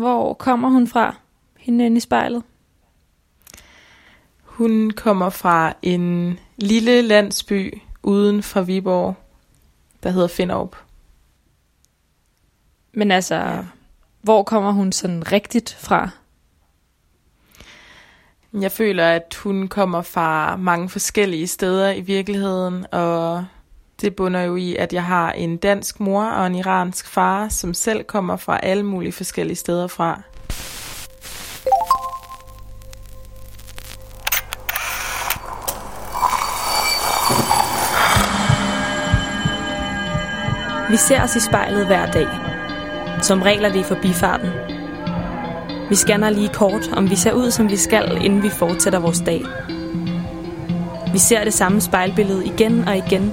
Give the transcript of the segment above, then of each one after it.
Hvor kommer hun fra? Hende inde i spejlet. Hun kommer fra en lille landsby uden for Viborg, der hedder Finderup. Men altså, ja. hvor kommer hun sådan rigtigt fra? Jeg føler, at hun kommer fra mange forskellige steder i virkeligheden, og det bunder jo i, at jeg har en dansk mor og en iransk far, som selv kommer fra alle mulige forskellige steder fra. Vi ser os i spejlet hver dag. Som regel er det i forbifarten. Vi scanner lige kort, om vi ser ud, som vi skal, inden vi fortsætter vores dag. Vi ser det samme spejlbillede igen og igen,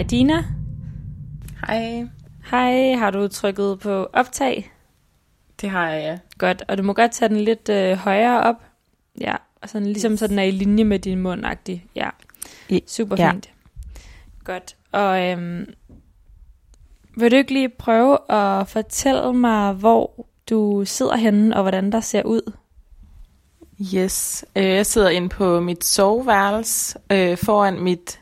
Hej Dina. Hej. Hej, har du trykket på optag? Det har jeg, ja. Godt, og du må godt tage den lidt øh, højere op. Ja, og sådan ligesom så den er i linje med din mund -agtig. Ja, super ja. fint. Godt, og øhm, vil du ikke lige prøve at fortælle mig, hvor du sidder henne, og hvordan der ser ud? Yes, øh, jeg sidder inde på mit soveværelse øh, foran mit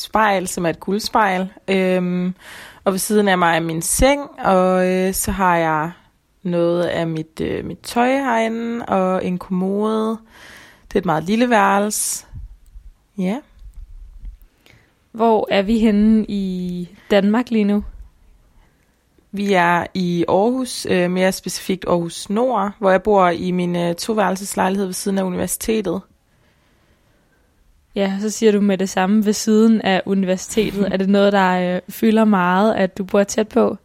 spejl, som er et guldspejl. Øh, og ved siden af mig er min seng, og øh, så har jeg noget af mit, øh, mit tøj herinde, og en kommode. Det er et meget lille værelse. Ja. Hvor er vi henne i Danmark lige nu? Vi er i Aarhus, øh, mere specifikt Aarhus Nord, hvor jeg bor i min øh, toværelseslejlighed ved siden af universitetet. Ja, så siger du med det samme ved siden af universitetet. er det noget, der øh, fylder meget, at du bor tæt på?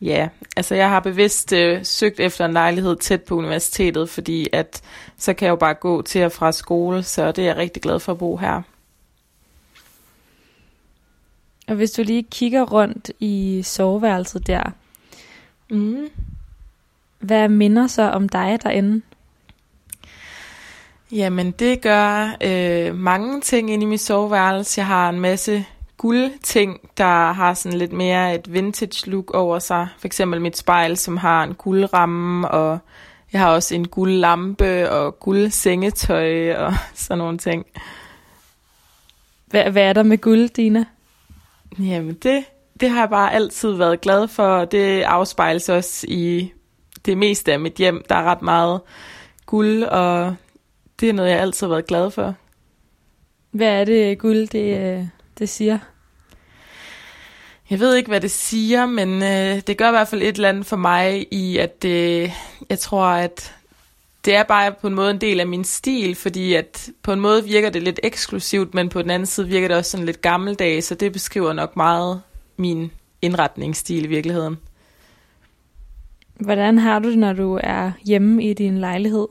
Ja, altså jeg har bevidst øh, søgt efter en lejlighed tæt på universitetet, fordi at så kan jeg jo bare gå til og fra skole, så det er jeg rigtig glad for at bo her. Og hvis du lige kigger rundt i soveværelset der, Mm. hvad minder så om dig derinde? Jamen det gør øh, mange ting inde i mit soveværelse. Jeg har en masse guldting, der har sådan lidt mere et vintage look over sig. For eksempel mit spejl, som har en guldramme, og jeg har også en guldlampe og guldsengetøj og sådan nogle ting. Hvad, hvad er der med guld, Dina? Jamen det, det har jeg bare altid været glad for, og det afspejles også i det meste af mit hjem. Der er ret meget guld, og det er noget, jeg altid har været glad for. Hvad er det guld, det, øh, det siger? Jeg ved ikke, hvad det siger, men øh, det gør i hvert fald et eller andet for mig i, at det, jeg tror, at det er bare på en måde en del af min stil, fordi at på en måde virker det lidt eksklusivt, men på den anden side virker det også sådan lidt gammeldags, så det beskriver nok meget min indretningsstil i virkeligheden. Hvordan har du det, når du er hjemme i din lejlighed?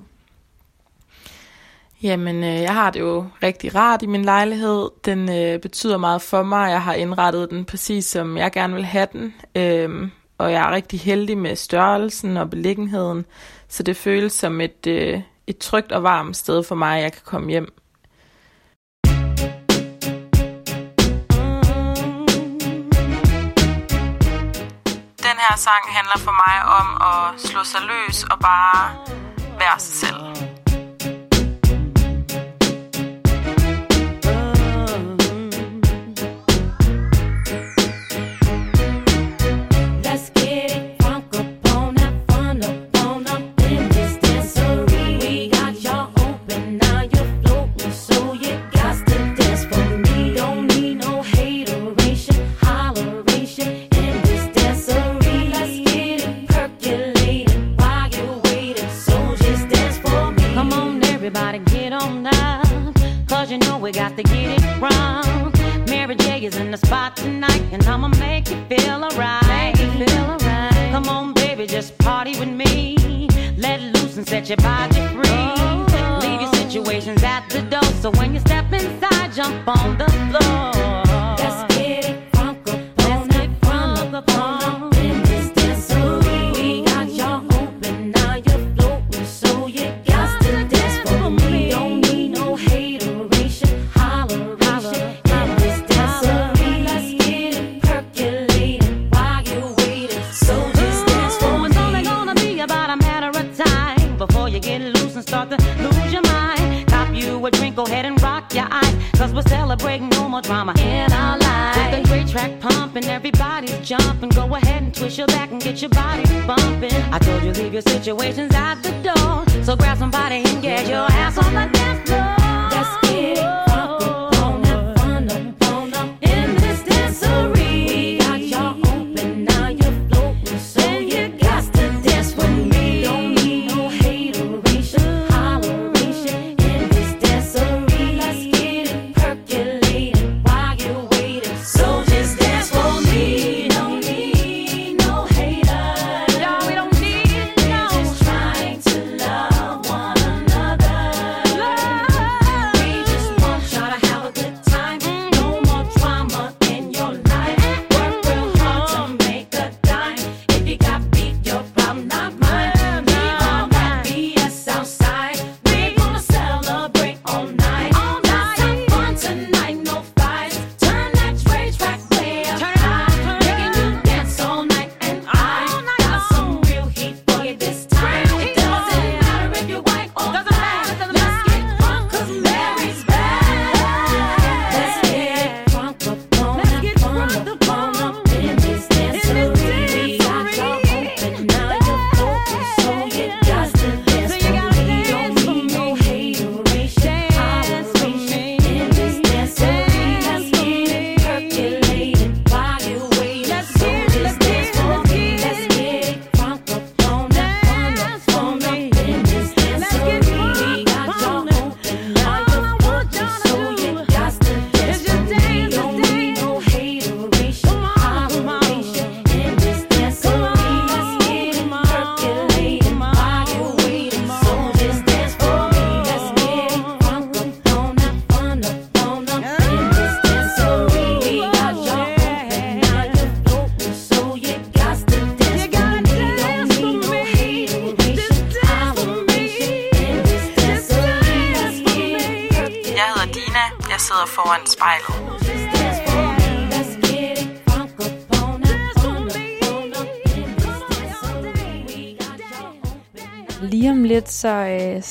Jamen, øh, jeg har det jo rigtig rart i min lejlighed. Den øh, betyder meget for mig. Jeg har indrettet den præcis, som jeg gerne vil have den. Øhm, og jeg er rigtig heldig med størrelsen og beliggenheden. Så det føles som et, øh, et trygt og varmt sted for mig, at jeg kan komme hjem. Den her sang handler for mig om at slå sig løs og bare være sig selv.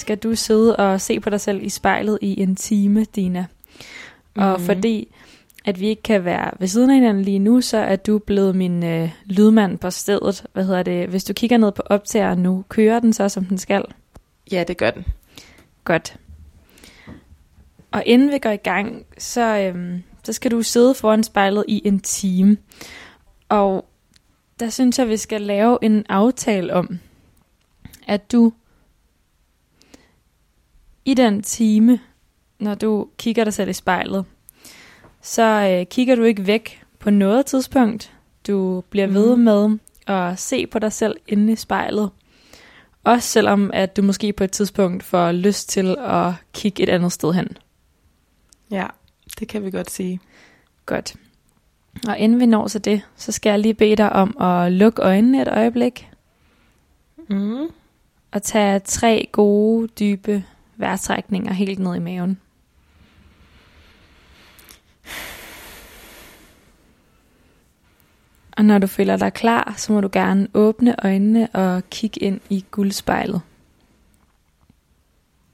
Skal du sidde og se på dig selv i spejlet i en time, Dina. Og Mhm. fordi at vi ikke kan være ved siden af hinanden lige nu, så er du blevet min øh, lydmand på stedet. Hvad hedder det? Hvis du kigger ned på optageren nu, kører den så, som den skal? Ja, det gør den. Godt. Og inden vi går i gang, så, øhm, så skal du sidde foran spejlet i en time. Og der synes jeg, vi skal lave en aftale om, at du i den time, når du kigger dig selv i spejlet, så øh, kigger du ikke væk på noget tidspunkt. Du bliver ved Mhm. med at se på dig selv inde i spejlet. Også selvom, at du måske på et tidspunkt får lyst til at kigge et andet sted hen. Ja, det kan vi godt sige. Godt. Og inden vi når til det, så skal jeg lige bede dig om at lukke øjnene et øjeblik. Mm. Og tage tre gode, dybe vejrtrækninger helt ned i maven. Og når du føler dig klar, så må du gerne åbne øjnene og kigge ind i guldspejlet.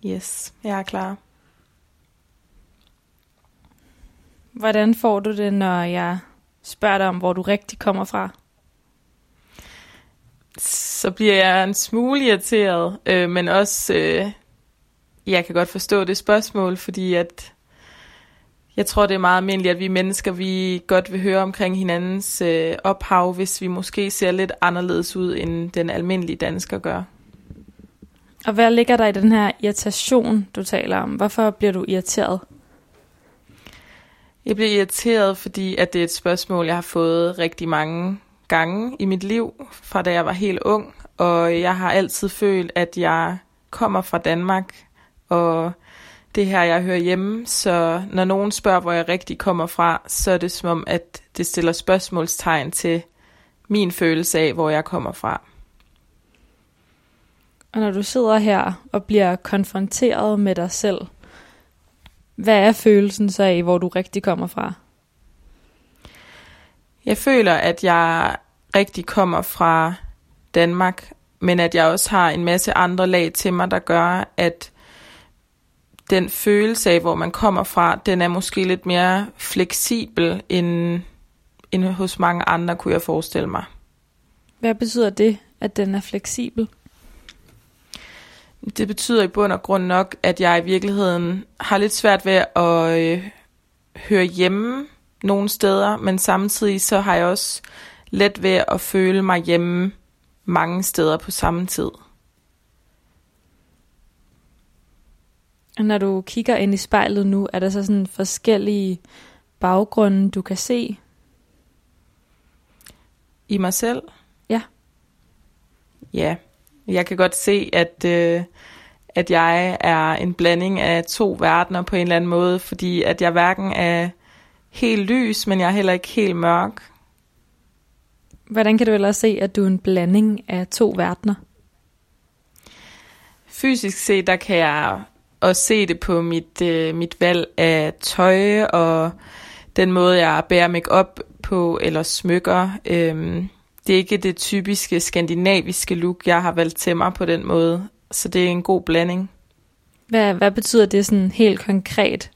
Yes, jeg er klar. Hvordan får du det, når jeg spørger dig om, hvor du rigtig kommer fra? Så bliver jeg en smule irriteret, øh, men også, øh, jeg kan godt forstå det spørgsmål, fordi at jeg tror, det er meget almindeligt, at vi mennesker, vi godt vil høre omkring hinandens øh, ophav, hvis vi måske ser lidt anderledes ud, end den almindelige dansker gør. Og hvad ligger der i den her irritation, du taler om? Hvorfor bliver du irriteret? Jeg bliver irriteret, fordi at det er et spørgsmål, jeg har fået rigtig mange gange i mit liv, fra da jeg var helt ung. Og jeg har altid følt, at jeg kommer fra Danmark, og det her, jeg hører hjemme, så når nogen spørger, hvor jeg rigtig kommer fra, så er det som om, at det stiller spørgsmålstegn til min følelse af, hvor jeg kommer fra. Og når du sidder her og bliver konfronteret med dig selv, hvad er følelsen så af, hvor du rigtig kommer fra? Jeg føler, at jeg rigtig kommer fra Danmark, men at jeg også har en masse andre lag til mig, der gør, at den følelse af, hvor man kommer fra, den er måske lidt mere fleksibel end, end hos mange andre, kunne jeg forestille mig. Hvad betyder det, at den er fleksibel? Det betyder i bund og grund nok, at jeg i virkeligheden har lidt svært ved at øh, høre hjemme nogle steder, men samtidig så har jeg også let ved at føle mig hjemme mange steder på samme tid. Når du kigger ind i spejlet nu, er der så sådan forskellige baggrunde, du kan se? I mig selv? Ja. Ja, jeg kan godt se, at, øh, at jeg er en blanding af to verdener på en eller anden måde, fordi at jeg hverken er helt lys, men jeg er heller ikke helt mørk. Hvordan kan du ellers se, at du er en blanding af to verdener? Fysisk set, der kan jeg også se det på mit, øh, mit valg af tøj og den måde, jeg bærer make op på eller smykker. Øhm, det er ikke det typiske skandinaviske look, jeg har valgt til mig på den måde, så det er en god blanding. Hvad, hvad betyder det sådan helt konkret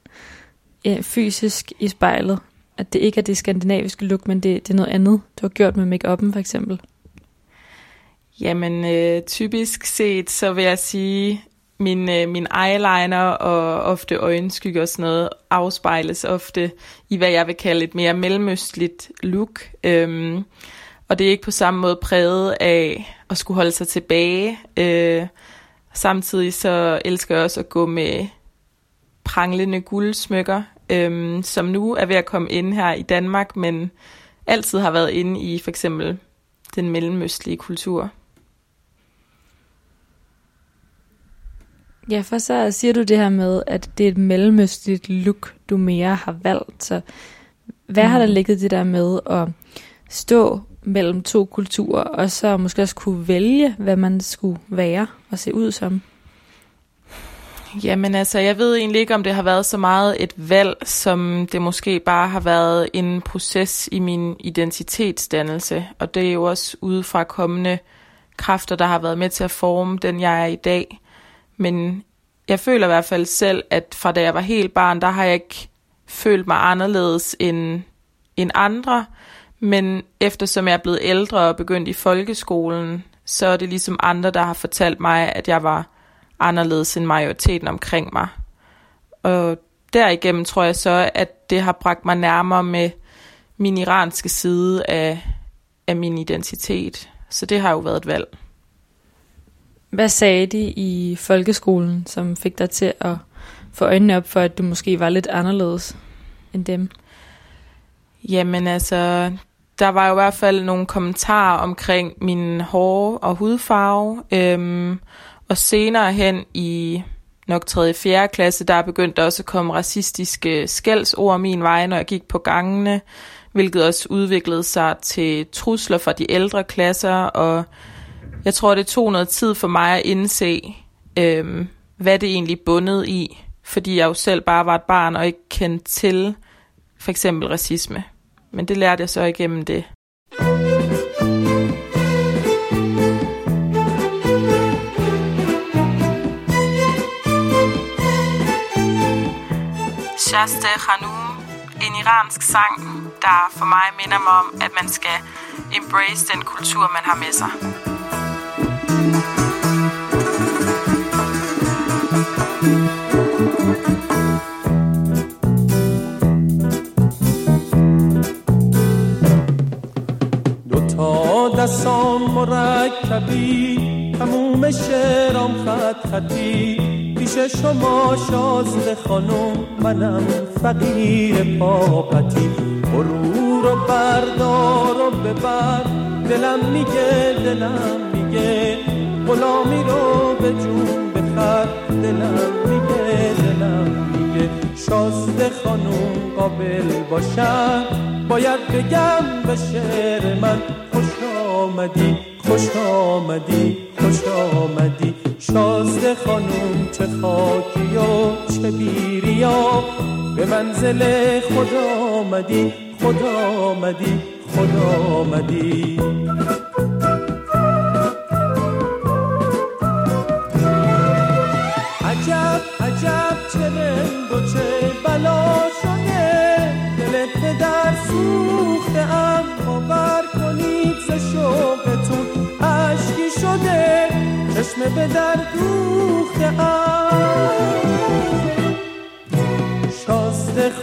øh, fysisk i spejlet? At det ikke er det skandinaviske look, men det, det er noget andet, du har gjort med make-up'en for eksempel? Jamen, øh, typisk set, så vil jeg sige, min, øh, min eyeliner og ofte øjenskygge og sådan noget afspejles ofte i, hvad jeg vil kalde et mere mellemøstligt look. Øhm, og det er ikke på samme måde præget af at skulle holde sig tilbage. Øh, samtidig så elsker jeg også at gå med pranglende guldsmykker, øhm, som nu er ved at komme ind her i Danmark, men altid har været inde i for eksempel den mellemøstlige kultur. Ja, for så siger du det her med, at det er et mellemøstligt look, du mere har valgt. Så hvad mm. har der ligget det der med at stå mellem to kulturer, og så måske også kunne vælge, hvad man skulle være og se ud som? Jamen altså, jeg ved egentlig ikke, om det har været så meget et valg, som det måske bare har været en proces i min identitetsdannelse. Og det er jo også ude fra kommende kræfter, der har været med til at forme den, jeg er i dag. Men jeg føler i hvert fald selv, at fra da jeg var helt barn, der har jeg ikke følt mig anderledes end, end andre. Men eftersom jeg er blevet ældre og begyndt i folkeskolen, så er det ligesom andre, der har fortalt mig, at jeg var anderledes end majoriteten omkring mig. Og derigennem tror jeg så, at det har bragt mig nærmere med min iranske side af, af min identitet. Så det har jo været et valg. Hvad sagde de i folkeskolen, som fik dig til at få øjnene op for, at du måske var lidt anderledes end dem? Jamen altså, der var jo i hvert fald nogle kommentarer omkring min hår og hudfarve. Øhm, og senere hen i nok 3. 4. klasse, der begyndte også at komme racistiske skældsord min vej, når jeg gik på gangene, hvilket også udviklede sig til trusler fra de ældre klasser, og jeg tror, det tog noget tid for mig at indse, øhm, hvad det egentlig bundet i, fordi jeg jo selv bare var et barn og ikke kendte til for eksempel racisme. Men det lærte jeg så igennem det. Shasta Khanum, en iransk sang, der for mig minder mig om, at man skal embrace den kultur, man har med sig. دستام مرکبی تموم شعرام خط خطی. پیش شما شازده خانم منم فقیر پاپتی. برو رو بردار و ببر دلم میگه دلم میگه. غلامی رو به جون حرف دلم میگه دلم میگه. شازده خانوم قابل باشم باید بگم به شعر من خوش آمدی؟ خوش آمدی؟ خوش آمدی؟ شازده خانوم چه خاکی و چه بیریا به منزل خدا آمدی؟ خدا آمدی؟ خدا آمدی. عجب عجب چه به در دوخته ام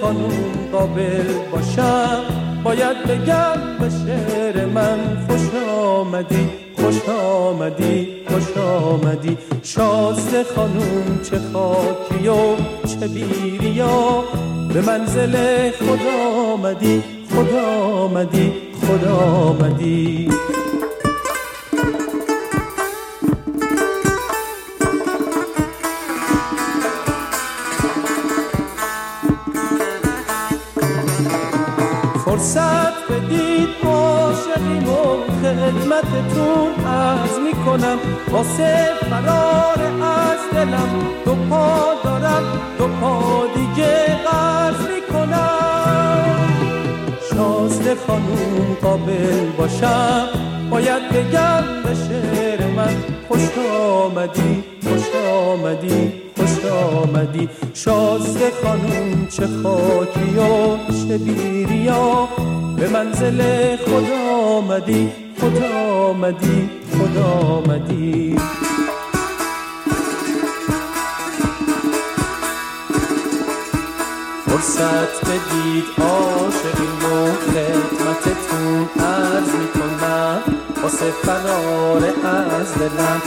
خانوم قابل باشم باید بگم به شعر من خوش آمدی خوش آمدی خوش آمدی. شازده خانوم چه خاکی و چه بیریا به منزل خدا آمدی خدا آمدی خدا آمدی. فرصت بدید عاشقیم و خدمتتون عرض می‌کنم. واسه فرار از دلم دو پا دارم دو پا دیگه قرض می‌کنم. شازده خانوم قابل باشم باید بگم به شعر من خوش آمدی خوش آمدی. آمدی؟ شازده خانوم چه خاکی و چه بیریا به منزل خدا آمدی؟ خدا آمدی؟ خدا آمدی؟ فرصت بدید عاشقین و خدمتتون عرض می‌کنم. واسه فرار از دلم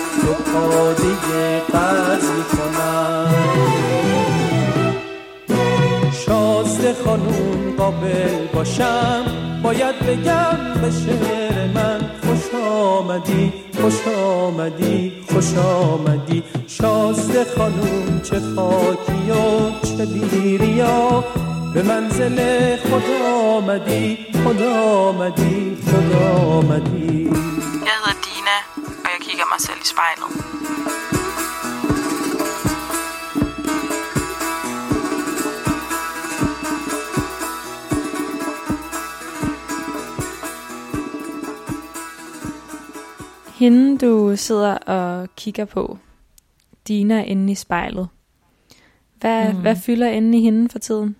پا دیگه قرض می‌کنم. شازده خانوم قابل باشم باید بگم به شعر من خوش آمدی خوش آمدی خوش آمدی. شازده خانوم چه خاکی و چه بیریا به منزل خدا آمدی خدا آمدی خدا آمدی. Kigger mig selv i spejlet. Hende, du sidder og kigger på, Dina inde i spejlet. Hvad, mm. hvad fylder inde i hende for tiden?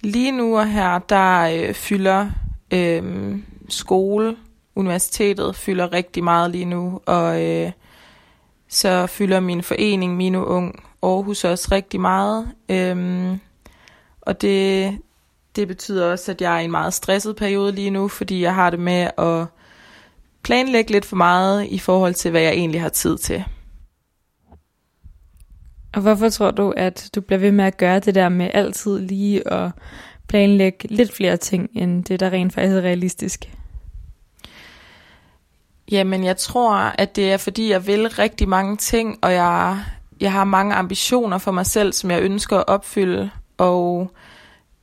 Lige nu og her, der øh, fylder øh, skole, universitetet fylder rigtig meget lige nu, og øh, så fylder min forening, Mino Ung, Aarhus også rigtig meget. Øhm, og det, det betyder også, at jeg er i en meget stresset periode lige nu, fordi jeg har det med at planlægge lidt for meget i forhold til, hvad jeg egentlig har tid til. Og hvorfor tror du, at du bliver ved med at gøre det der med altid lige at planlægge lidt flere ting, end det, der rent faktisk er realistisk? Jamen, jeg tror, at det er, fordi jeg vil rigtig mange ting, og jeg, jeg har mange ambitioner for mig selv, som jeg ønsker at opfylde, og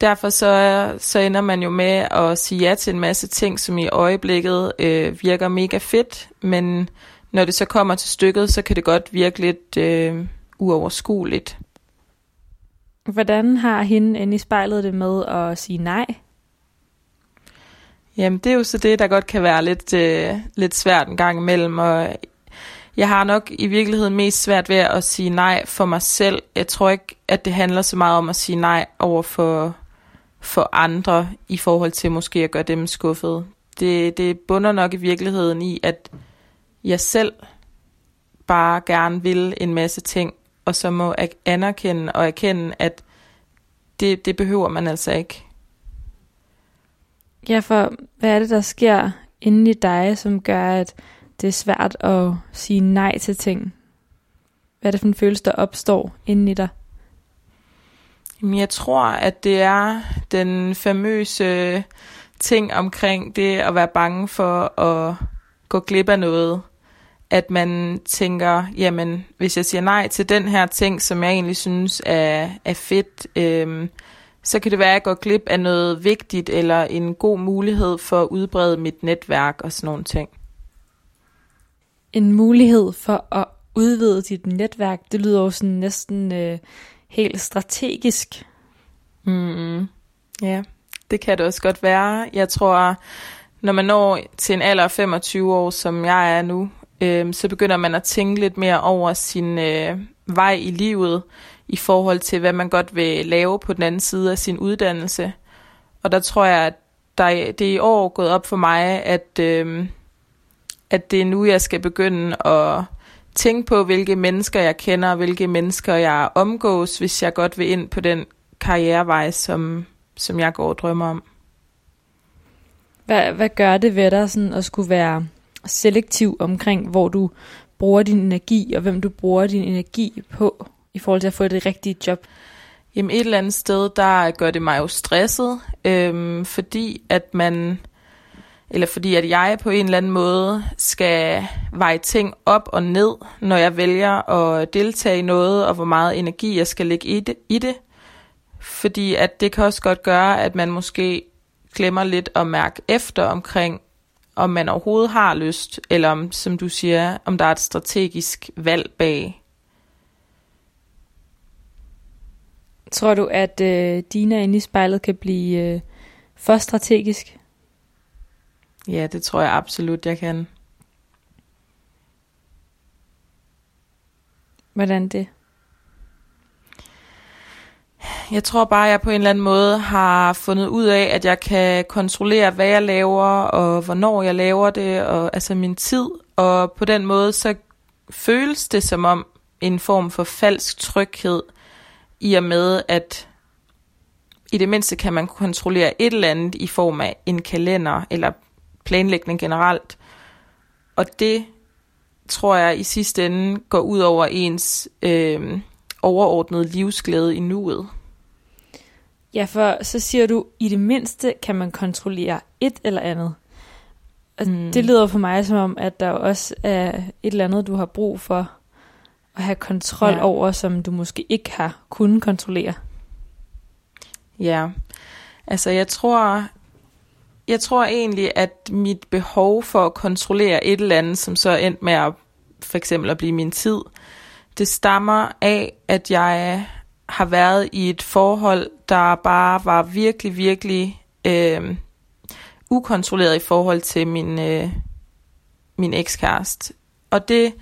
derfor så, så ender man jo med at sige ja til en masse ting, som i øjeblikket øh, virker mega fedt, men når det så kommer til stykket, så kan det godt virke lidt øh, uoverskueligt. Hvordan har hende inde i spejlet det med at sige nej? Jamen, det er jo så det, der godt kan være lidt, øh, lidt svært en gang imellem, og jeg har nok i virkeligheden mest svært ved at sige nej for mig selv. Jeg tror ikke, at det handler så meget om at sige nej over for, for andre, i forhold til måske at gøre dem skuffet. Det, det bunder nok i virkeligheden i, at jeg selv bare gerne vil en masse ting, og så må anerkende og erkende, at det, det behøver man altså ikke. Ja, for hvad er det, der sker inde i dig, som gør, at det er svært at sige nej til ting? Hvad er det for en følelse, der opstår inde i dig? Jamen, jeg tror, at det er den famøse ting omkring det at være bange for at gå glip af noget. at man tænker, jamen, hvis jeg siger nej til den her ting, som jeg egentlig synes er, er fedt, øh, så kan det være, at jeg går glip af noget vigtigt, eller en god mulighed for at udbrede mit netværk og sådan nogle ting. En mulighed for at udvide dit netværk, det lyder jo sådan næsten øh, helt strategisk. Mm, ja, det kan det også godt være. Jeg tror, når man når til en alder af 25 år, som jeg er nu, øh, så begynder man at tænke lidt mere over sin øh, vej i livet i forhold til, hvad man godt vil lave på den anden side af sin uddannelse. Og der tror jeg, at der, det er i år gået op for mig, at, øh, at det er nu, jeg skal begynde at tænke på, hvilke mennesker jeg kender, og hvilke mennesker jeg omgås, hvis jeg godt vil ind på den karrierevej, som, som jeg går og drømmer om. Hvad, hvad gør det ved dig sådan at skulle være selektiv omkring, hvor du bruger din energi, og hvem du bruger din energi på, i forhold til at få det rigtige job? Jamen et eller andet sted, der gør det mig jo stresset, øhm, fordi at man, eller fordi at jeg på en eller anden måde skal veje ting op og ned, når jeg vælger at deltage i noget, og hvor meget energi jeg skal lægge i det. I det. Fordi at det kan også godt gøre, at man måske glemmer lidt at mærke efter omkring, om man overhovedet har lyst, eller om, som du siger, om der er et strategisk valg bag. Tror du, at øh, Dina inde i spejlet kan blive øh, for strategisk? Ja, det tror jeg absolut, jeg kan. Hvordan det? Jeg tror bare, at jeg på en eller anden måde har fundet ud af, at jeg kan kontrollere, hvad jeg laver, og hvornår jeg laver det, og altså min tid. Og på den måde, så føles det som om en form for falsk tryghed, i og med, at i det mindste kan man kontrollere et eller andet i form af en kalender, eller planlægning generelt. Og det tror jeg i sidste ende går ud over ens øh, overordnede livsglæde i nuet. Ja, for så siger du, i det mindste kan man kontrollere et eller andet. Og mm. det lyder for mig som om, at der også er et eller andet, du har brug for at have kontrol ja. over, som du måske ikke har kunnet kontrollere. Ja, altså jeg tror, jeg tror egentlig, at mit behov for at kontrollere et eller andet, som så er endt med at for eksempel at blive min tid, det stammer af, at jeg har været i et forhold, der bare var virkelig, virkelig øh, ukontrolleret i forhold til min, øh, min ekskæreste. Og det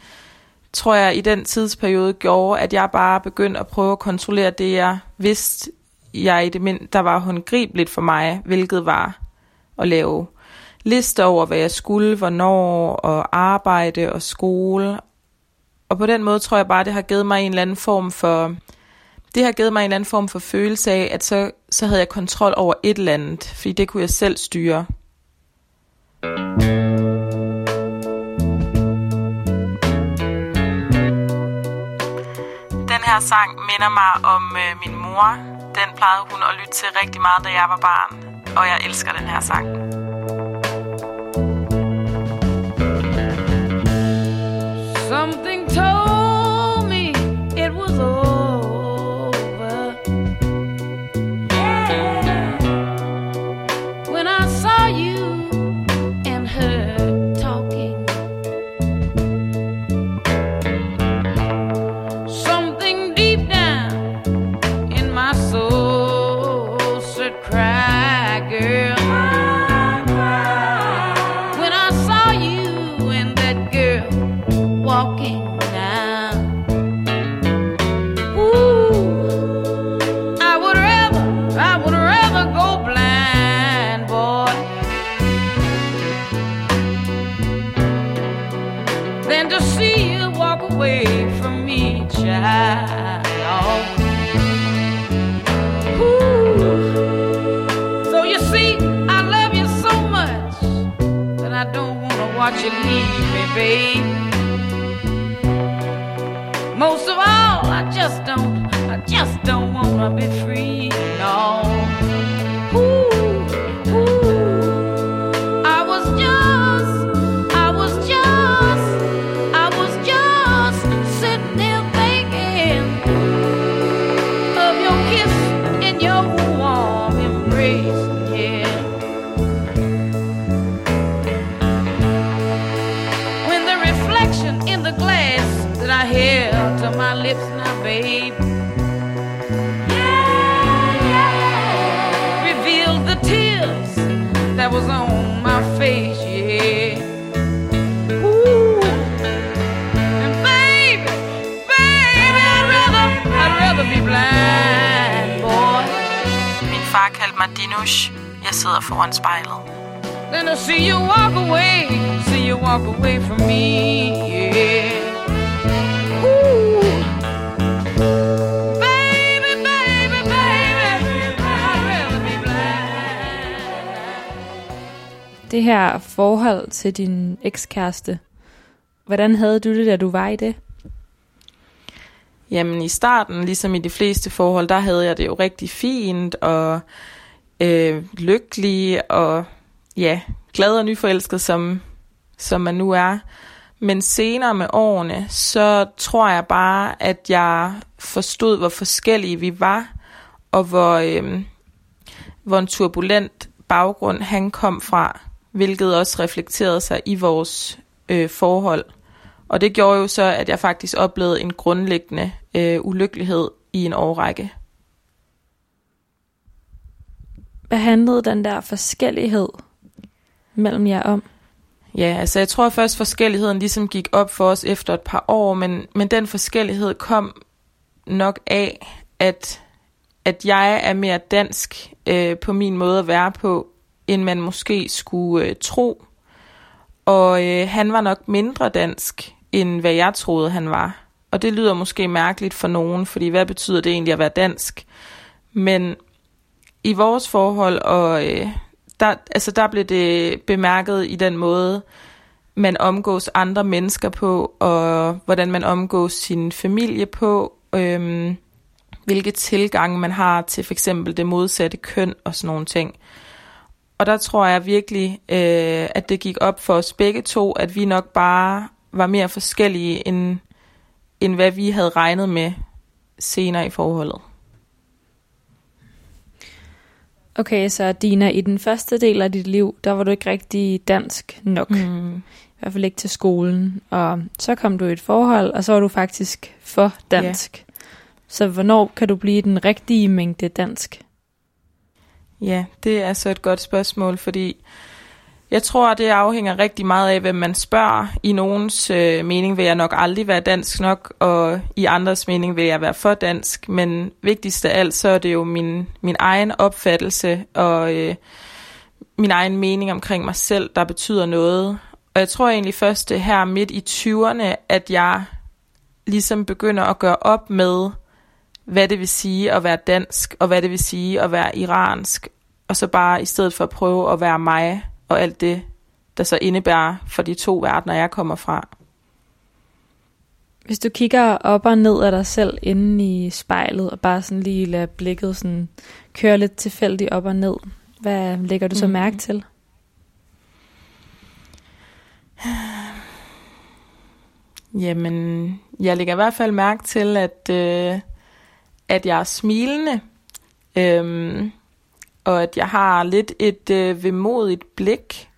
tror jeg i den tidsperiode gjorde, at jeg bare begyndte at prøve at kontrollere det, jeg vidste, jeg i det mind, der var håndgribeligt for mig, hvilket var at lave lister over, hvad jeg skulle, hvornår, og arbejde og skole. Og på den måde tror jeg bare, det har givet mig en eller anden form for det har givet mig en eller anden form for følelse af, at så, så havde jeg kontrol over et eller andet, fordi det kunne jeg selv styre. Mm. Her sang minder mig om øh, min mor. Den plejede hun at lytte til rigtig meget, da jeg var barn. Og jeg elsker den her sang. Something told sidder foran spejlet. than to see you walk away, see you walk away from me, yeah. Ooh. Baby, baby, baby. Det her forhold til din ekskæreste, hvordan havde du det, da du var i det? Jamen i starten, ligesom i de fleste forhold, der havde jeg det jo rigtig fint og øh, lykkelig og ja, glad og nyforelsket, som, som man nu er. Men senere med årene, så tror jeg bare, at jeg forstod, hvor forskellige vi var, og hvor, øh, hvor en turbulent baggrund han kom fra, hvilket også reflekterede sig i vores øh, forhold. Og det gjorde jo så, at jeg faktisk oplevede en grundlæggende øh, ulykkelighed i en årrække. Hvad handlede den der forskellighed mellem jer om? Ja, altså jeg tror først forskelligheden ligesom gik op for os efter et par år, men, men den forskellighed kom nok af, at, at jeg er mere dansk øh, på min måde at være på, end man måske skulle øh, tro. Og øh, han var nok mindre dansk, end hvad jeg troede, han var. Og det lyder måske mærkeligt for nogen, fordi hvad betyder det egentlig at være dansk? Men i vores forhold, og øh, der, altså der blev det bemærket i den måde, man omgås andre mennesker på, og hvordan man omgås sin familie på, øhm, hvilke tilgange man har til for eksempel det modsatte køn og sådan nogle ting. Og der tror jeg virkelig, øh, at det gik op for os begge to, at vi nok bare var mere forskellige, end, end hvad vi havde regnet med senere i forholdet. Okay, så Dina, i den første del af dit liv, der var du ikke rigtig dansk nok. Mm. I hvert fald ikke til skolen. Og så kom du i et forhold, og så var du faktisk for dansk. Yeah. Så hvornår kan du blive den rigtige mængde dansk? Ja, det er så et godt spørgsmål, fordi jeg tror, det afhænger rigtig meget af, hvem man spørger. I nogens øh, mening vil jeg nok aldrig være dansk nok, og i andres mening vil jeg være for dansk. Men vigtigst af alt, så er det jo min, min egen opfattelse og øh, min egen mening omkring mig selv, der betyder noget. Og jeg tror egentlig først det her midt i 20'erne, at jeg ligesom begynder at gøre op med, hvad det vil sige at være dansk, og hvad det vil sige at være iransk. Og så bare i stedet for at prøve at være mig, og alt det, der så indebærer for de to verdener, jeg kommer fra. Hvis du kigger op og ned af dig selv inde i spejlet, og bare sådan lige lader blikket sådan køre lidt tilfældigt op og ned, hvad lægger du så Mm. mærke til? Jamen, jeg lægger i hvert fald mærke til, at, øh, at jeg er smilende, øhm, og at jeg har lidt et øh, vemodigt blik,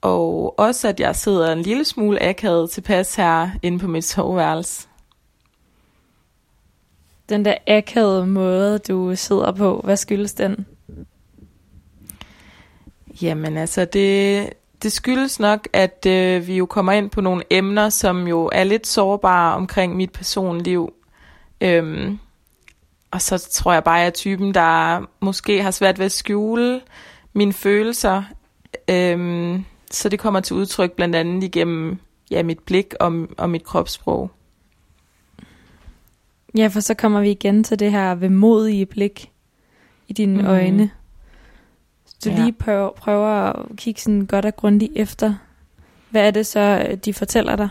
og også at jeg sidder en lille smule akavet tilpas her inde på mit soveværelse. Den der akavede måde, du sidder på, hvad skyldes den? Jamen altså, det, det skyldes nok, at øh, vi jo kommer ind på nogle emner, som jo er lidt sårbare omkring mit personliv. Øhm, og så tror jeg bare, at jeg er typen, der måske har svært ved at skjule mine følelser. Øhm, så det kommer til udtryk blandt andet igennem ja, mit blik og, og mit kropssprog. Ja, for så kommer vi igen til det her vemodige blik i dine mm. øjne. Så du Ja. lige prøver, prøver at kigge sådan godt og grundigt efter. Hvad er det så, de fortæller dig?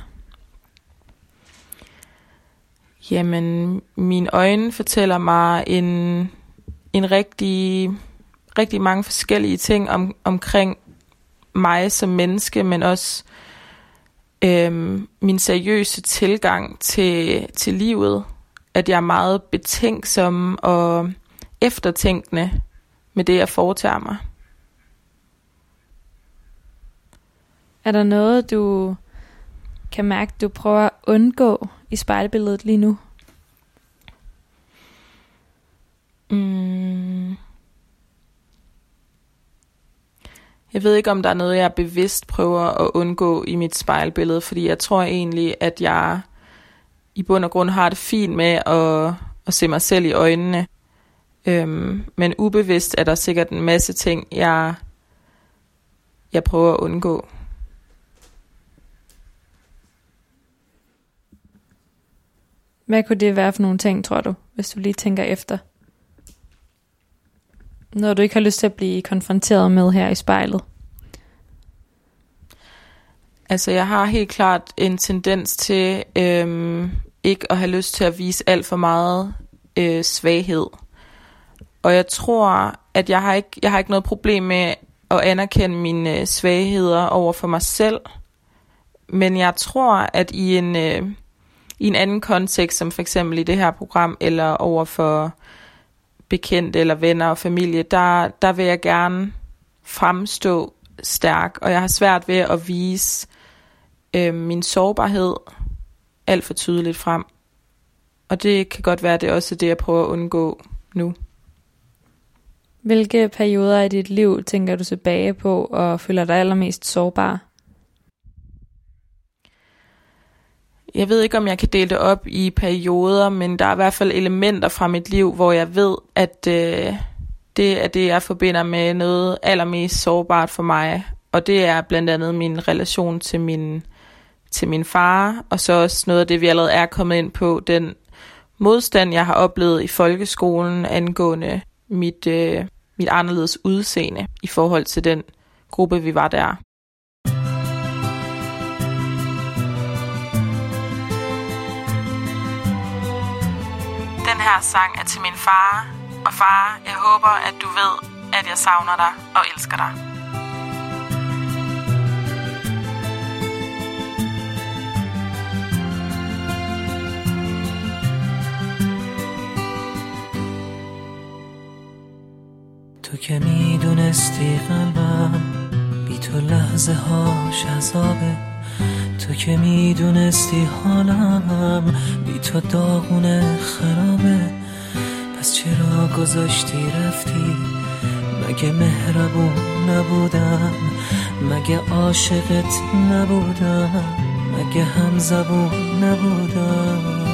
Jamen, mine øjne fortæller mig en, en rigtig, rigtig mange forskellige ting om, omkring mig som menneske, men også øhm, min seriøse tilgang til, til livet. At jeg er meget betænksom og eftertænkende med det, jeg foretager mig. Er der noget, du kan mærke, du prøver at undgå i spejlbilledet lige nu? Mm. Jeg ved ikke, om der er noget, jeg bevidst prøver at undgå i mit spejlbillede, fordi jeg tror egentlig, at jeg i bund og grund har det fint med at, at se mig selv i øjnene. Øhm, men ubevidst er der sikkert en masse ting, jeg, jeg prøver at undgå. Hvad kunne det være for nogle ting, tror du, hvis du lige tænker efter? Når du ikke har lyst til at blive konfronteret med her i spejlet. Altså, jeg har helt klart en tendens til øhm, ikke at have lyst til at vise alt for meget øh, svaghed. Og jeg tror, at jeg har ikke, jeg har ikke noget problem med at anerkende mine øh, svagheder over for mig selv. Men jeg tror, at i en, øh, i en anden kontekst, som for eksempel i det her program, eller over for bekendte eller venner og familie, der, der vil jeg gerne fremstå stærk, og jeg har svært ved at vise øh, min sårbarhed alt for tydeligt frem. Og det kan godt være, at det er også det, jeg prøver at undgå nu. Hvilke perioder i dit liv tænker du tilbage på og føler dig allermest sårbar? Jeg ved ikke, om jeg kan dele det op i perioder, men der er i hvert fald elementer fra mit liv, hvor jeg ved, at øh, det er det, jeg forbinder med noget allermest sårbart for mig. Og det er blandt andet min relation til min, til min far, og så også noget af det, vi allerede er kommet ind på, den modstand, jeg har oplevet i folkeskolen angående mit, øh, mit anderledes udseende i forhold til den gruppe, vi var der. Den her sang er til min far, og far, jeg håber, at du ved, at jeg savner dig og elsker dig. تو که میدونستی قلبم بی تو لحظه هاش عذابه تو که می‌دونستی حالم بی تو داغونه خرابه. پس چرا گذاشتی رفتی؟ مگه مهربون نبودم؟ مگه عاشقت نبودم؟ مگه هم زبون نبودم؟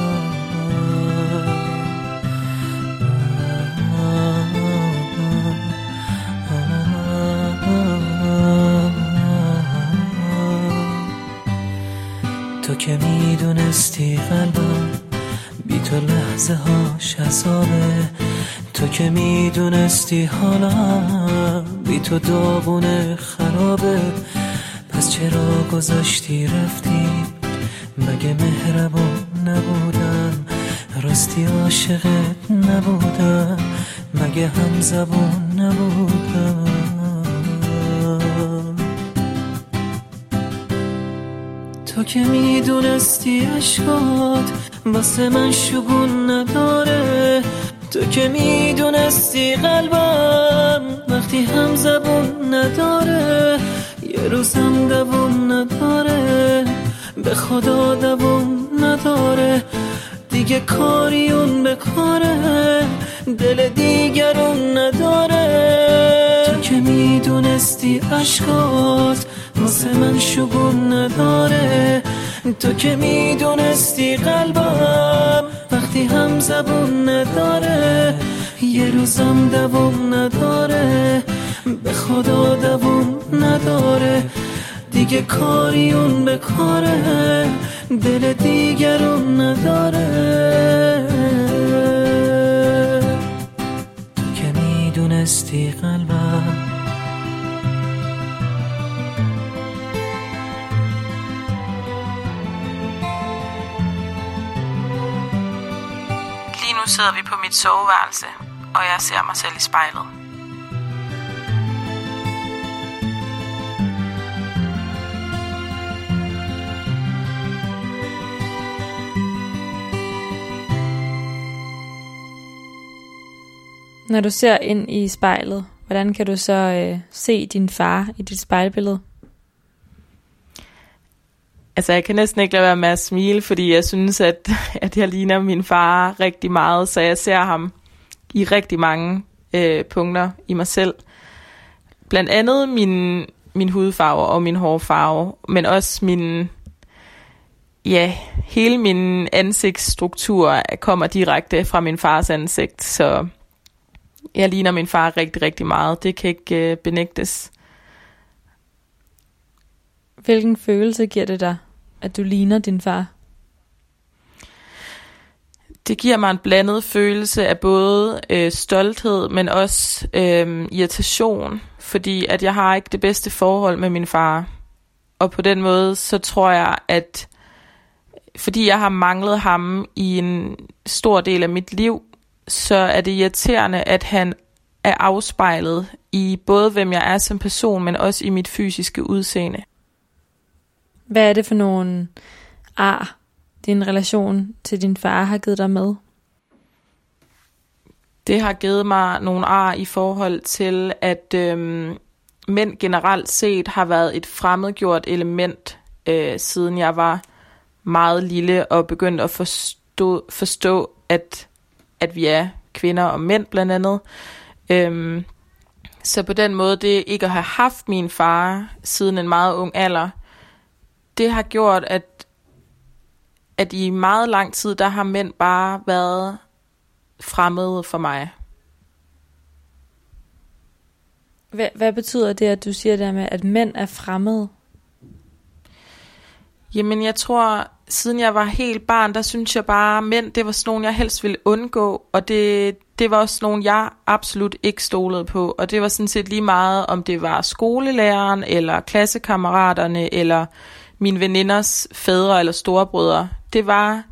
می‌دونستی قلبم بی تو لحظه هاش عذابه. تو که می‌دونستی حالم بی تو داغونه خرابه. پس چرا گذاشتی رفتی؟ مگه مهربون نبودم؟ راستی عاشقت نبودم. مگه هم زبون نبودم؟ که می‌دونستی عشقات واسه من شگون نداره. تو که می‌دونستی قلبم وقتی هم زبون نداره. یه روزم دوون نداره به خدا دوون نداره. دیگه کاری اون به کاره دل دیگرون نداره. تو که می‌دونستی عشقات واسه من شگون نداره. تو که می‌دونستی قلبم وقتی هم زبون نداره. یه روزم دوام نداره. به خدا دوام نداره. دیگه کاری اون به کاره. دل دیگرون نداره. تو که می‌دونستی قلبم sidder vi på mit soveværelse, og jeg ser mig selv i spejlet. Når du ser ind i spejlet, hvordan kan du så øh, se din far i dit spejlbillede? Altså, jeg kan næsten ikke lade være med at smile, fordi jeg synes, at, at jeg ligner min far rigtig meget, så jeg ser ham i rigtig mange øh, punkter i mig selv. Blandt andet min, min hudfarve og min hårfarve, men også min, ja, hele min ansigtsstruktur kommer direkte fra min fars ansigt, så jeg ligner min far rigtig, rigtig meget. Det kan ikke øh, benægtes. Hvilken følelse giver det dig, at du ligner din far? Det giver mig en blandet følelse af både øh, stolthed, men også øh, irritation, fordi at jeg har ikke det bedste forhold med min far. Og på den måde, så tror jeg, at fordi jeg har manglet ham i en stor del af mit liv, så er det irriterende, at han er afspejlet i både hvem jeg er som person, men også i mit fysiske udseende. Hvad er det for nogle ar, din relation til din far har givet dig med? Det har givet mig nogle ar i forhold til, at øhm, mænd generelt set har været et fremmedgjort element, øh, siden jeg var meget lille og begyndte at forstå, forstå at, at vi er kvinder og mænd blandt andet. Øhm, så på den måde, det ikke at have haft min far siden en meget ung alder, det har gjort, at, at i meget lang tid, der har mænd bare været fremmede for mig. Hvad, hvad betyder det, at du siger der med, at mænd er fremmede? Jamen, jeg tror, siden jeg var helt barn, der synes jeg bare, mænd, det var sådan nogle, jeg helst ville undgå, og det, det var også nogle, jeg absolut ikke stolede på, og det var sådan set lige meget, om det var skolelæreren, eller klassekammeraterne, eller mine veninders fædre eller storebrødre. Det var,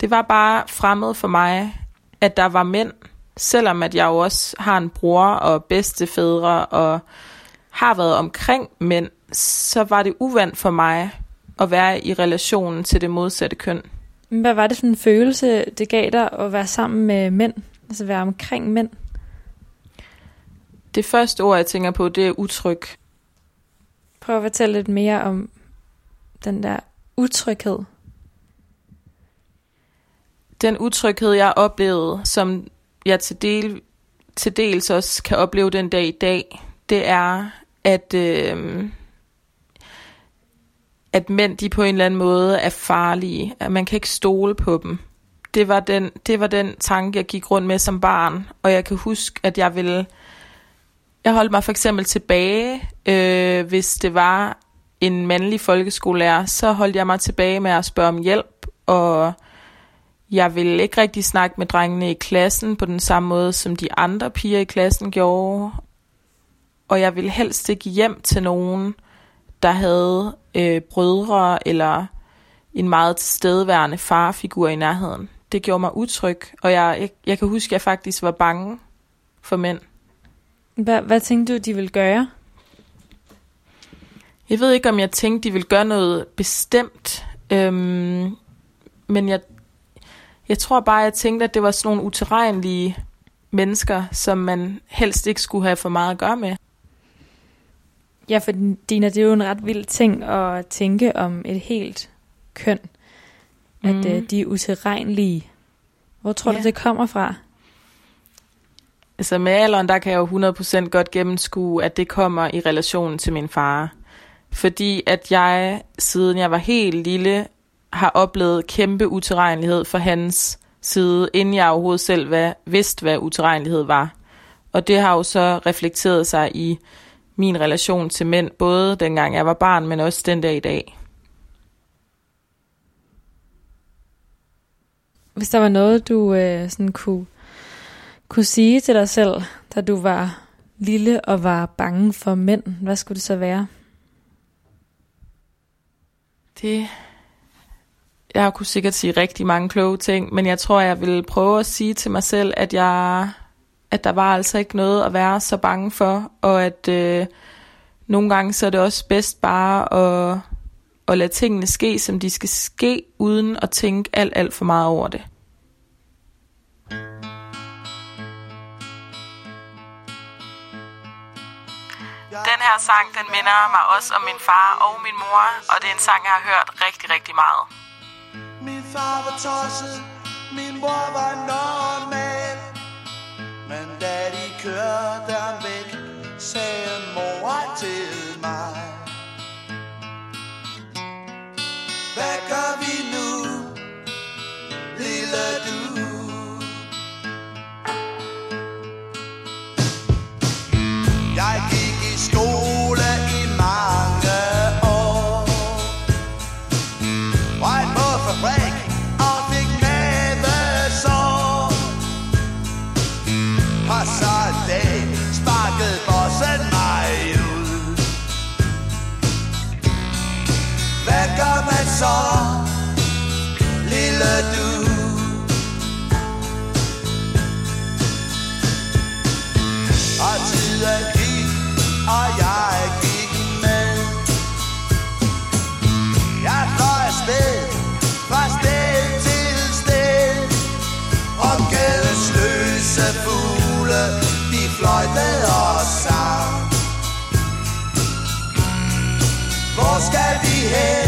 det var bare fremmed for mig, at der var mænd, selvom at jeg jo også har en bror og bedstefædre, og har været omkring mænd, så var det uvandt for mig at være i relationen til det modsatte køn. Hvad var det for en følelse, det gav dig at være sammen med mænd? Altså være omkring mænd? Det første ord, jeg tænker på, det er utryg. Prøv at fortælle lidt mere om den der utryghed. Den utryghed, jeg oplevede, som jeg til, del, til dels også kan opleve den dag i dag, det er, at, øh, at mænd de på en eller anden måde er farlige. At man kan ikke stole på dem. Det var, den, det var den tanke, jeg gik rundt med som barn. Og jeg kan huske, at jeg ville... Jeg holdt mig for eksempel tilbage, øh, hvis det var en mandlig folkeskolelærer, så holdt jeg mig tilbage med at spørge om hjælp, og jeg ville ikke rigtig snakke med drengene i klassen på den samme måde, som de andre piger i klassen gjorde. Og jeg ville helst ikke hjem til nogen, der havde øh, brødre eller en meget tilstedeværende farfigur i nærheden. Det gjorde mig utryg, og jeg, jeg, jeg kan huske, at jeg faktisk var bange for mænd. Hvad, hvad tænkte du, de ville gøre? Jeg ved ikke, om jeg tænkte, de ville gøre noget bestemt, øhm, men jeg, jeg tror bare, jeg tænkte, at det var sådan nogle uterrenlige mennesker, som man helst ikke skulle have for meget at gøre med. Ja, for Dina, det er jo en ret vild ting at tænke om et helt køn. At Mm. øh, de er utilregnelige. Hvor tror Ja. du, det kommer fra? Altså med alderen, der kan jeg jo 100% godt gennemskue, at det kommer i relation til min far. Fordi at jeg, siden jeg var helt lille, har oplevet kæmpe utilregnelighed fra hans side, inden jeg overhovedet selv hvad, vidste, hvad utilregnelighed var. Og det har jo så reflekteret sig i min relation til mænd, både dengang jeg var barn, men også den dag i dag. Hvis der var noget, du øh, sådan kunne, kunne sige til dig selv, da du var lille og var bange for mænd, hvad skulle det så være? Det... Jeg kunne sikkert sige rigtig mange kloge ting, men jeg tror, jeg vil prøve at sige til mig selv, at jeg at der var altså ikke noget at være så bange for, og at øh, nogle gange så er det også bedst bare at, at lade tingene ske, som de skal ske, uden at tænke alt, alt for meget over det. Her sang, den minder mig også om min far og min mor, og det er en sang, jeg har hørt rigtig, rigtig meget. Min far var tosset, min mor var normal Men da de kørte ham væk, sagde mor til mig Hvad gør vi nu, lille du? Så, lille du? Og tiden gik, og jeg gik med. Jeg fløj afsted, fra sted til sted. Og gadens løse fugle, de fløjtede og sang Hvor skal vi hen,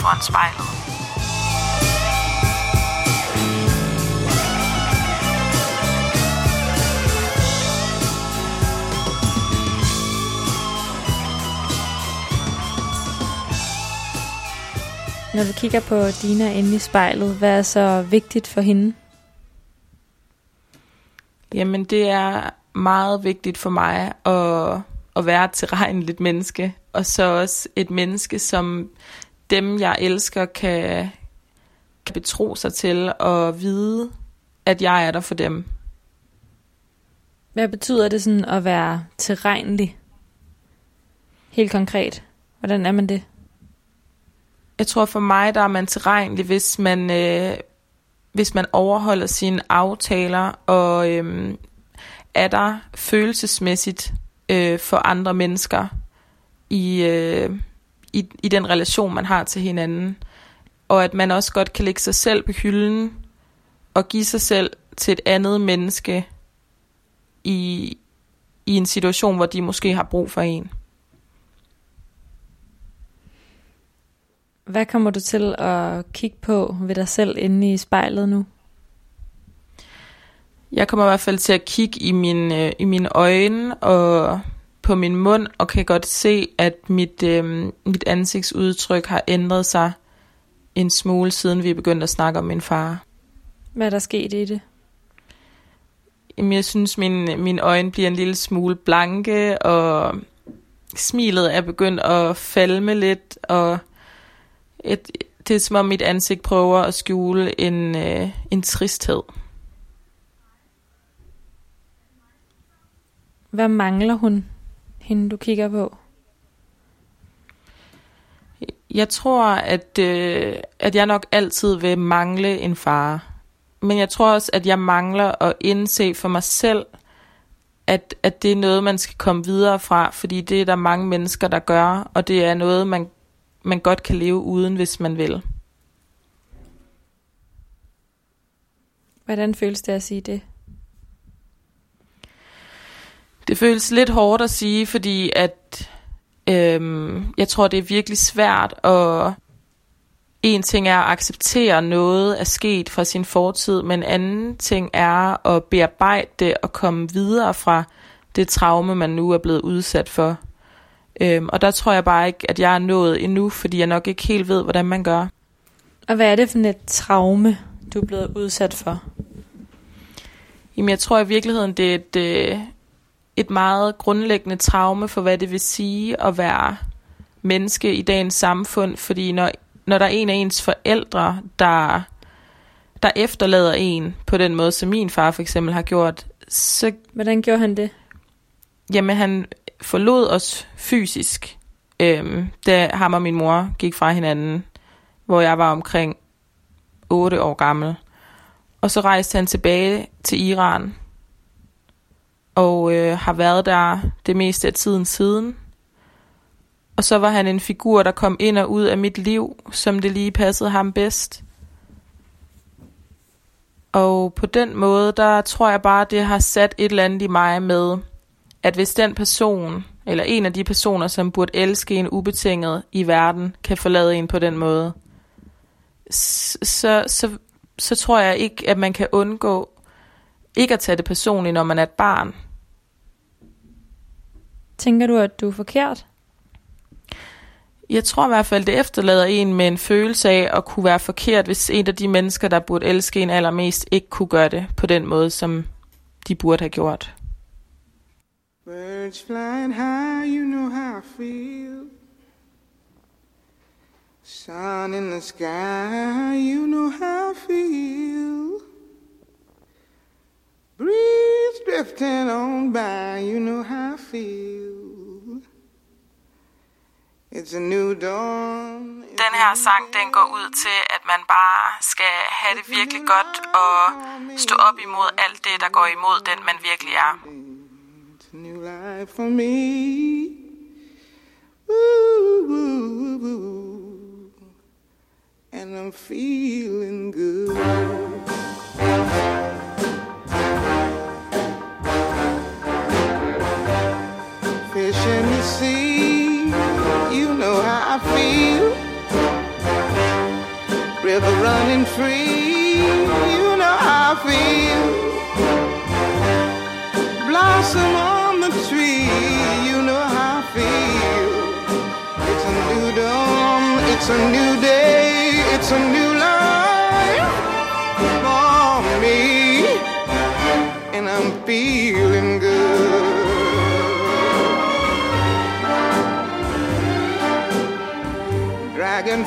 foran spejlet. Når du kigger på Dina inde i spejlet, hvad er så vigtigt for hende? Jamen, det er meget vigtigt for mig at, at være et tilregneligt menneske, og så også et menneske, som dem, jeg elsker, kan, kan betro sig til og vide, at jeg er der for dem. Hvad betyder det sådan at være tilregnelig? Helt konkret. Hvordan er man det? Jeg tror for mig, der er man tilregnelig, hvis man, øh, hvis man overholder sine aftaler og øh, er der følelsesmæssigt øh, for andre mennesker i, øh, i, i den relation, man har til hinanden. Og at man også godt kan lægge sig selv på hylden og give sig selv til et andet menneske i, i en situation, hvor de måske har brug for en. Hvad kommer du til at kigge på ved dig selv inde i spejlet nu? Jeg kommer i hvert fald til at kigge i, min, øh, i mine øjne og på min mund, og kan godt se, at mit, øh, mit ansigtsudtryk har ændret sig en smule, siden vi begyndte at snakke om min far. Hvad er der sket i det? Jamen, jeg synes, min, mine øjne bliver en lille smule blanke, og smilet er begyndt at falme lidt, og et, det er som om mit ansigt prøver at skjule en, øh, en tristhed. Hvad mangler hun, hende du kigger på? Jeg tror, at, øh, at jeg nok altid vil mangle en far. Men jeg tror også, at jeg mangler at indse for mig selv, at, at det er noget, man skal komme videre fra, fordi det er der mange mennesker, der gør, og det er noget, man, man godt kan leve uden, hvis man vil. Hvordan føles det at sige det? Det føles lidt hårdt at sige, fordi at øhm, jeg tror, det er virkelig svært at... En ting er at acceptere noget er sket fra sin fortid, men en anden ting er at bearbejde det og komme videre fra det traume, man nu er blevet udsat for. Øhm, og der tror jeg bare ikke, at jeg er nået endnu, fordi jeg nok ikke helt ved, hvordan man gør. Og hvad er det for et traume, du er blevet udsat for? Jamen, jeg tror i virkeligheden, det er et, øh, et meget grundlæggende traume for, hvad det vil sige at være menneske i dagens samfund. Fordi når, når der er en af ens forældre, der, der efterlader en på den måde, som min far for eksempel har gjort, så Hvordan gjorde han det? jamen, han forlod os fysisk, øhm, da ham og min mor gik fra hinanden, hvor jeg var omkring 8 år gammel. Og så rejste han tilbage til Iran, og øh, har været der det meste af tiden siden. Og så var han en figur, der kom ind og ud af mit liv, som det lige passede ham bedst. Og på den måde, der tror jeg bare, det har sat et eller andet i mig med, at hvis den person, eller en af de personer, som burde elske en ubetinget i verden, kan forlade en på den måde, så, så, så tror jeg ikke, at man kan undgå ikke at tage det personligt, når man er et barn. Tænker du, at du er forkert? Jeg tror i hvert fald, det efterlader en med en følelse af at kunne være forkert, hvis en af de mennesker, der burde elske en allermest, ikke kunne gøre det på den måde, som de burde have gjort. Birds flying high, you know how I feel. Sun in the sky, you know how I feel. Breeze drifting on by, you know how I feel. It's a new dawn. Den her sang, den går ud til, at man bare skal have det virkelig godt og stå op imod alt det, der går imod den, man virkelig er. It's a new life for me. Ooh, ooh, ooh. And I'm feeling good. Sea, you know how I feel. River running free, you know how I feel blossom on the tree. You know how I feel. It's a new dawn. It's a new day. It's a new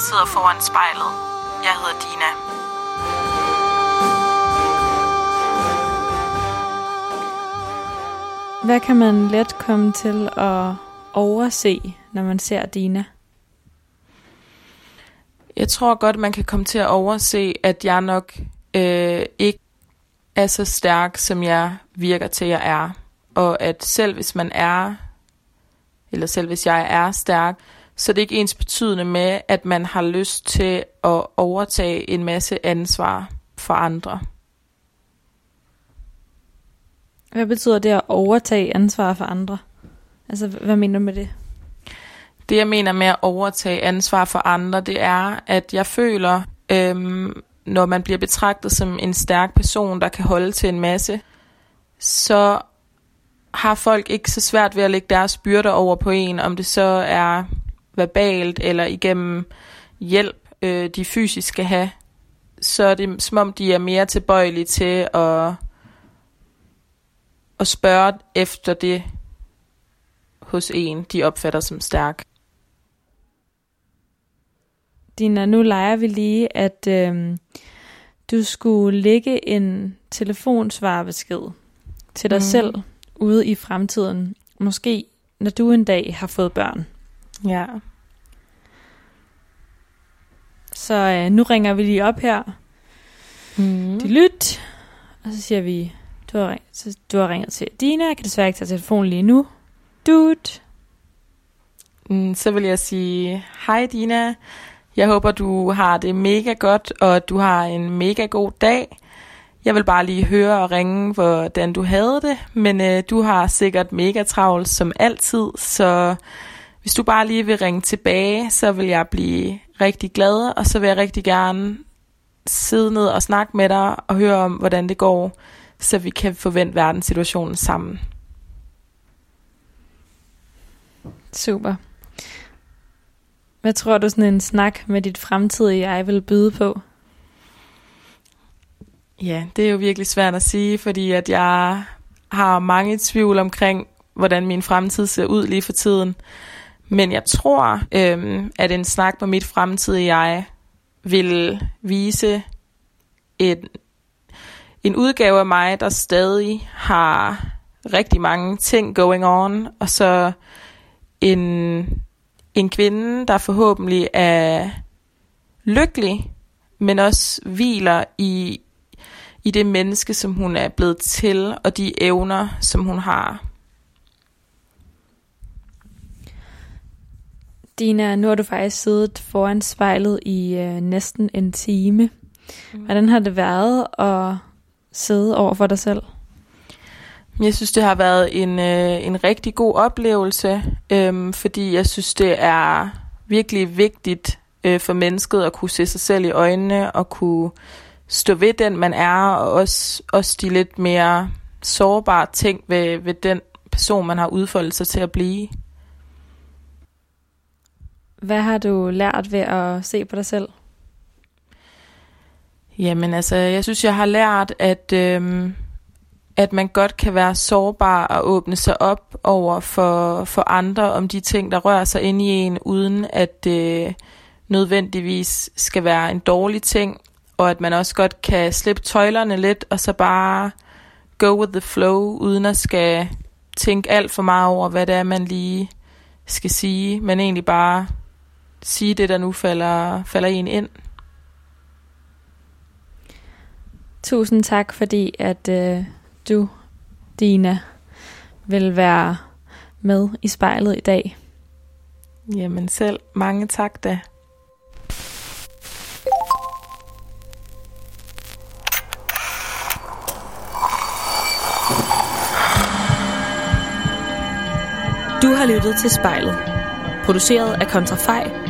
jeg sidder foran spejlet. Jeg hedder Dina. Hvad kan man let komme til at overse, når man ser Dina? Jeg tror godt, man kan komme til at overse, at jeg nok øh, ikke er så stærk, som jeg virker til, at jeg er. Og at selv hvis man er, eller selv hvis jeg er stærk, så er det ikke ens betydende med, at man har lyst til at overtage en masse ansvar for andre. Hvad betyder det at overtage ansvar for andre? Altså, hvad mener du med det? Det jeg mener med at overtage ansvar for andre, det er, at jeg føler, øhm, når man bliver betragtet som en stærk person, der kan holde til en masse, så har folk ikke så svært ved at lægge deres byrder over på en, om det så er verbalt eller igennem hjælp, øh, de fysisk skal have. Så er det som om, de er mere tilbøjelige til at, at spørge efter det hos en, de opfatter som stærk. Dina, nu leger vi lige, at øhm, du skulle lægge en telefonsvarbesked til dig mm. selv ude i fremtiden. Måske når du en dag har fået børn. Ja. Så øh, nu ringer vi lige op her. Mm. De lyt. Og så siger vi, du har, ring- så du har ringet til Dina. Jeg kan desværre ikke tage telefonen lige nu. Dude. Mm, så vil jeg sige, hej Dina, jeg håber du har det mega godt, og at du har en mega god dag. Jeg vil bare lige høre og ringe, hvordan du havde det, men øh, du har sikkert mega travlt som altid, så hvis du bare lige vil ringe tilbage, så vil jeg blive rigtig glad, og så vil jeg rigtig gerne sidde ned og snakke med dig og høre om, hvordan det går, så vi kan forvente verdenssituationen sammen. Super. Hvad tror du sådan en snak med dit fremtidige jeg vil byde på? Ja, det er jo virkelig svært at sige, fordi at jeg har mange tvivl omkring, hvordan min fremtid ser ud lige for tiden. Men jeg tror, øhm, at en snak med mit fremtidige jeg vil vise en, en udgave af mig, der stadig har rigtig mange ting going on, og så en, en kvinde, der forhåbentlig er lykkelig, men også hviler i, i det menneske, som hun er blevet til, og de evner, som hun har. Dina, nu har du faktisk siddet foran spejlet i øh, næsten en time. Hvordan har det været at sidde over for dig selv? Jeg synes, det har været en, øh, en rigtig god oplevelse, øhm, fordi jeg synes, det er virkelig vigtigt øh, for mennesket at kunne se sig selv i øjnene og kunne stå ved den, man er, og også, også de lidt mere sårbare ting ved, ved den person, man har udfoldet sig til at blive. Hvad har du lært ved at se på dig selv? Jamen altså, jeg synes, jeg har lært, at, øhm, at man godt kan være sårbar og åbne sig op over for, for andre om de ting, der rører sig ind i en, uden at det nødvendigvis skal være en dårlig ting, og at man også godt kan slippe tøjlerne lidt, og så bare go with the flow, uden at skal tænke alt for meget over, hvad det er, man lige skal sige, men egentlig bare sige det, der nu falder, falder en ind. Tusind tak, fordi at øh, du, Dina, vil være med i spejlet i dag. Jamen selv mange tak da. Du har lyttet til spejlet. Produceret af Kontrafej,